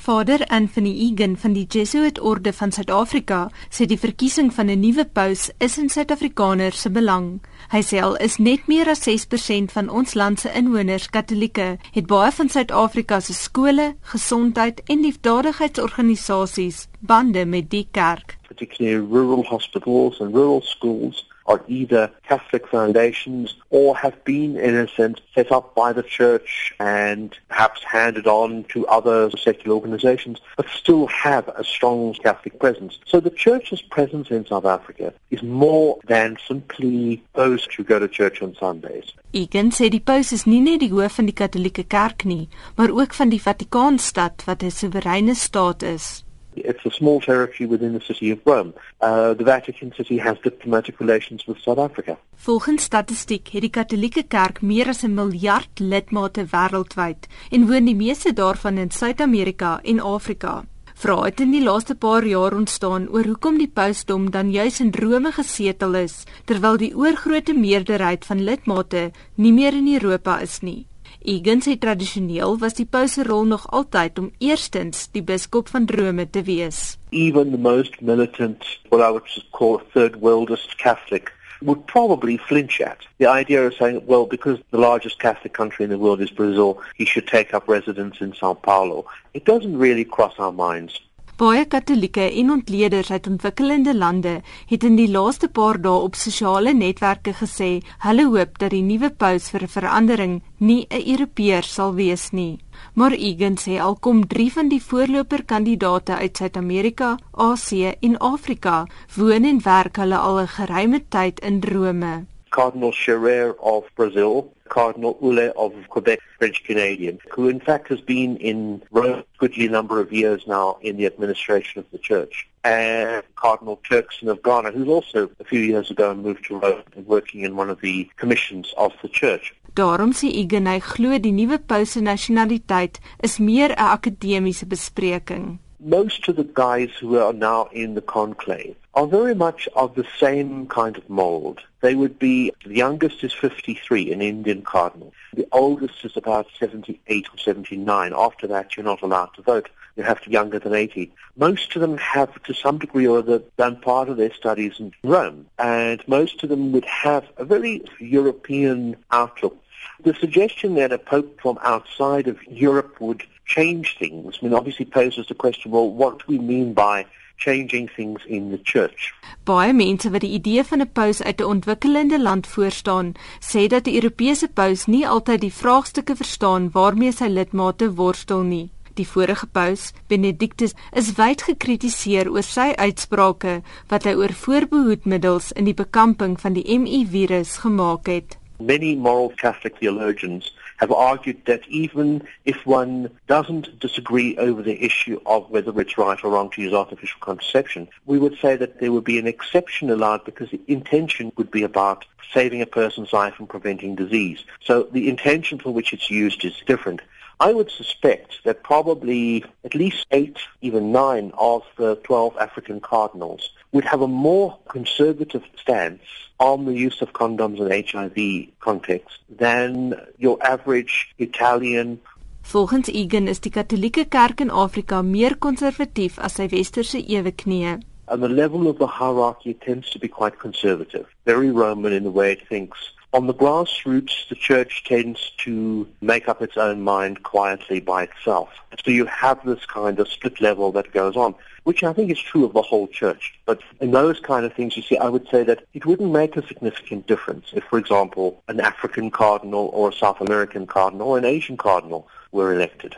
Vader Anthony Egan van die Jesuit Orde van Suid-Afrika sê die verkiesing van 'n nuwe paus is in Suid-Afrikaners se belang. Hy sê al is net meer as 6% van ons land se inwoners Katolieke, het baie van Suid-Afrika se skole, gesondheid en liefdadigheidsorganisasies bande met die kerk. Particularly rural hospitals and rural schools are either Catholic foundations or have been, in a sense, set up by the church and perhaps handed on to other secular organizations, but still have a strong Catholic presence. So the church's presence in South Africa is more than simply those who go to church on Sundays. Egan sê die paus is nie net die hoof van die Katolieke Kerk nie, maar ook van die Vatikaanstad wat 'n soewereine staat is. It's a small territory within the city of Rome. Uh, the Vatican City has diplomatic relations with South Africa. Volgens statistiek het die Katolieke Kerk meer as 'n miljard lidmate wêreldwyd en woon die meeste daarvan in Suid-Amerika en Afrika. Vrae het in die laaste paar jaar ontstaan oor hoekom die pausdom dan juis in Rome gesetel is terwyl die oorgrootste meerderheid van lidmate nie meer in Europa is nie. Egan sê tradisioneel was die paus se rol nog altyd om eerstens die biskop van Rome te wees. Even the most militant, what I would call third worldist Catholic would probably flinch at the idea of saying, well, because the largest Catholic country in the world is Brazil, he should take up residence in Sao Paulo. It doesn't really cross our minds. Baie Katolieke en ontleeders uit ontwikkelende lande het in die laaste paar dae op sosiale netwerke gesê hulle hoop dat die nuwe paus vir verandering nie 'n Europeër sal wees nie. Maar Egan sê al kom 3 van die voorloper kandidaate uit Suid-Amerika, Asië en Afrika, woon en werk hulle al 'n geruime tyd in Rome. Cardinal Scherer of Brazil, Cardinal Ule of Quebec, French Canadian, who in fact has been in Rome a goodly number of years now in the administration of the church. And Cardinal Turkson of Ghana, who's also a few years ago moved to Rome and working in one of the commissions of the church. Daarom sê Egan hy glo die nuwe paus se nasionaliteit is meer 'n akademiese bespreking. Most of the guys who are now in the conclave are very much of the same kind of mold. They would be, the youngest is 53, an Indian cardinal. The oldest is about 78 or 79. After that, you're not allowed to vote. You have to be younger than 80. Most of them have, to some degree or other, done part of their studies in Rome. And most of them would have a very European outlook. The suggestion that a pope from outside of Europe would change things, I mean, obviously poses the question, well, what do we mean by changing things in the church. Baie mense wat die idee van 'n paus uit 'n ontwikkelende land voorstaan, sê dat die Europese paus nie altyd die vraagstukke verstaan waarmee sy lidmate worstel nie. Die vorige paus, Benedictus, is wyd gekritiseer oor sy uitsprake wat hy oor voorbehoedmiddels in die bekamping van die MI-virus gemaak het. Many moral Catholic theologians have argued that even if one doesn't disagree over the issue of whether it's right or wrong to use artificial contraception, we would say that there would be an exception allowed because the intention would be about saving a person's life and preventing disease. So the intention for which it's used is different. I would suspect that probably at least eight, even nine of the 12 African cardinals would have a more conservative stance on the use of condoms in HIV context than your average Italian Volgens Egan is die Katolieke Kerk in Afrika meer konservatief as sy westerse eweknieë. And the level of the hierarchy tends to be quite conservative, very Roman in the way it thinks On the grassroots, the church tends to make up its own mind quietly by itself. So you have this kind of split level that goes on, which I think is true of the whole church. But in those kind of things, you see, I would say that it wouldn't make a significant difference if, for example, an African cardinal or a South American cardinal or an Asian cardinal were elected.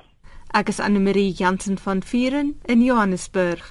Ek is Anne Marie Jansen van Vieren in Johannesburg.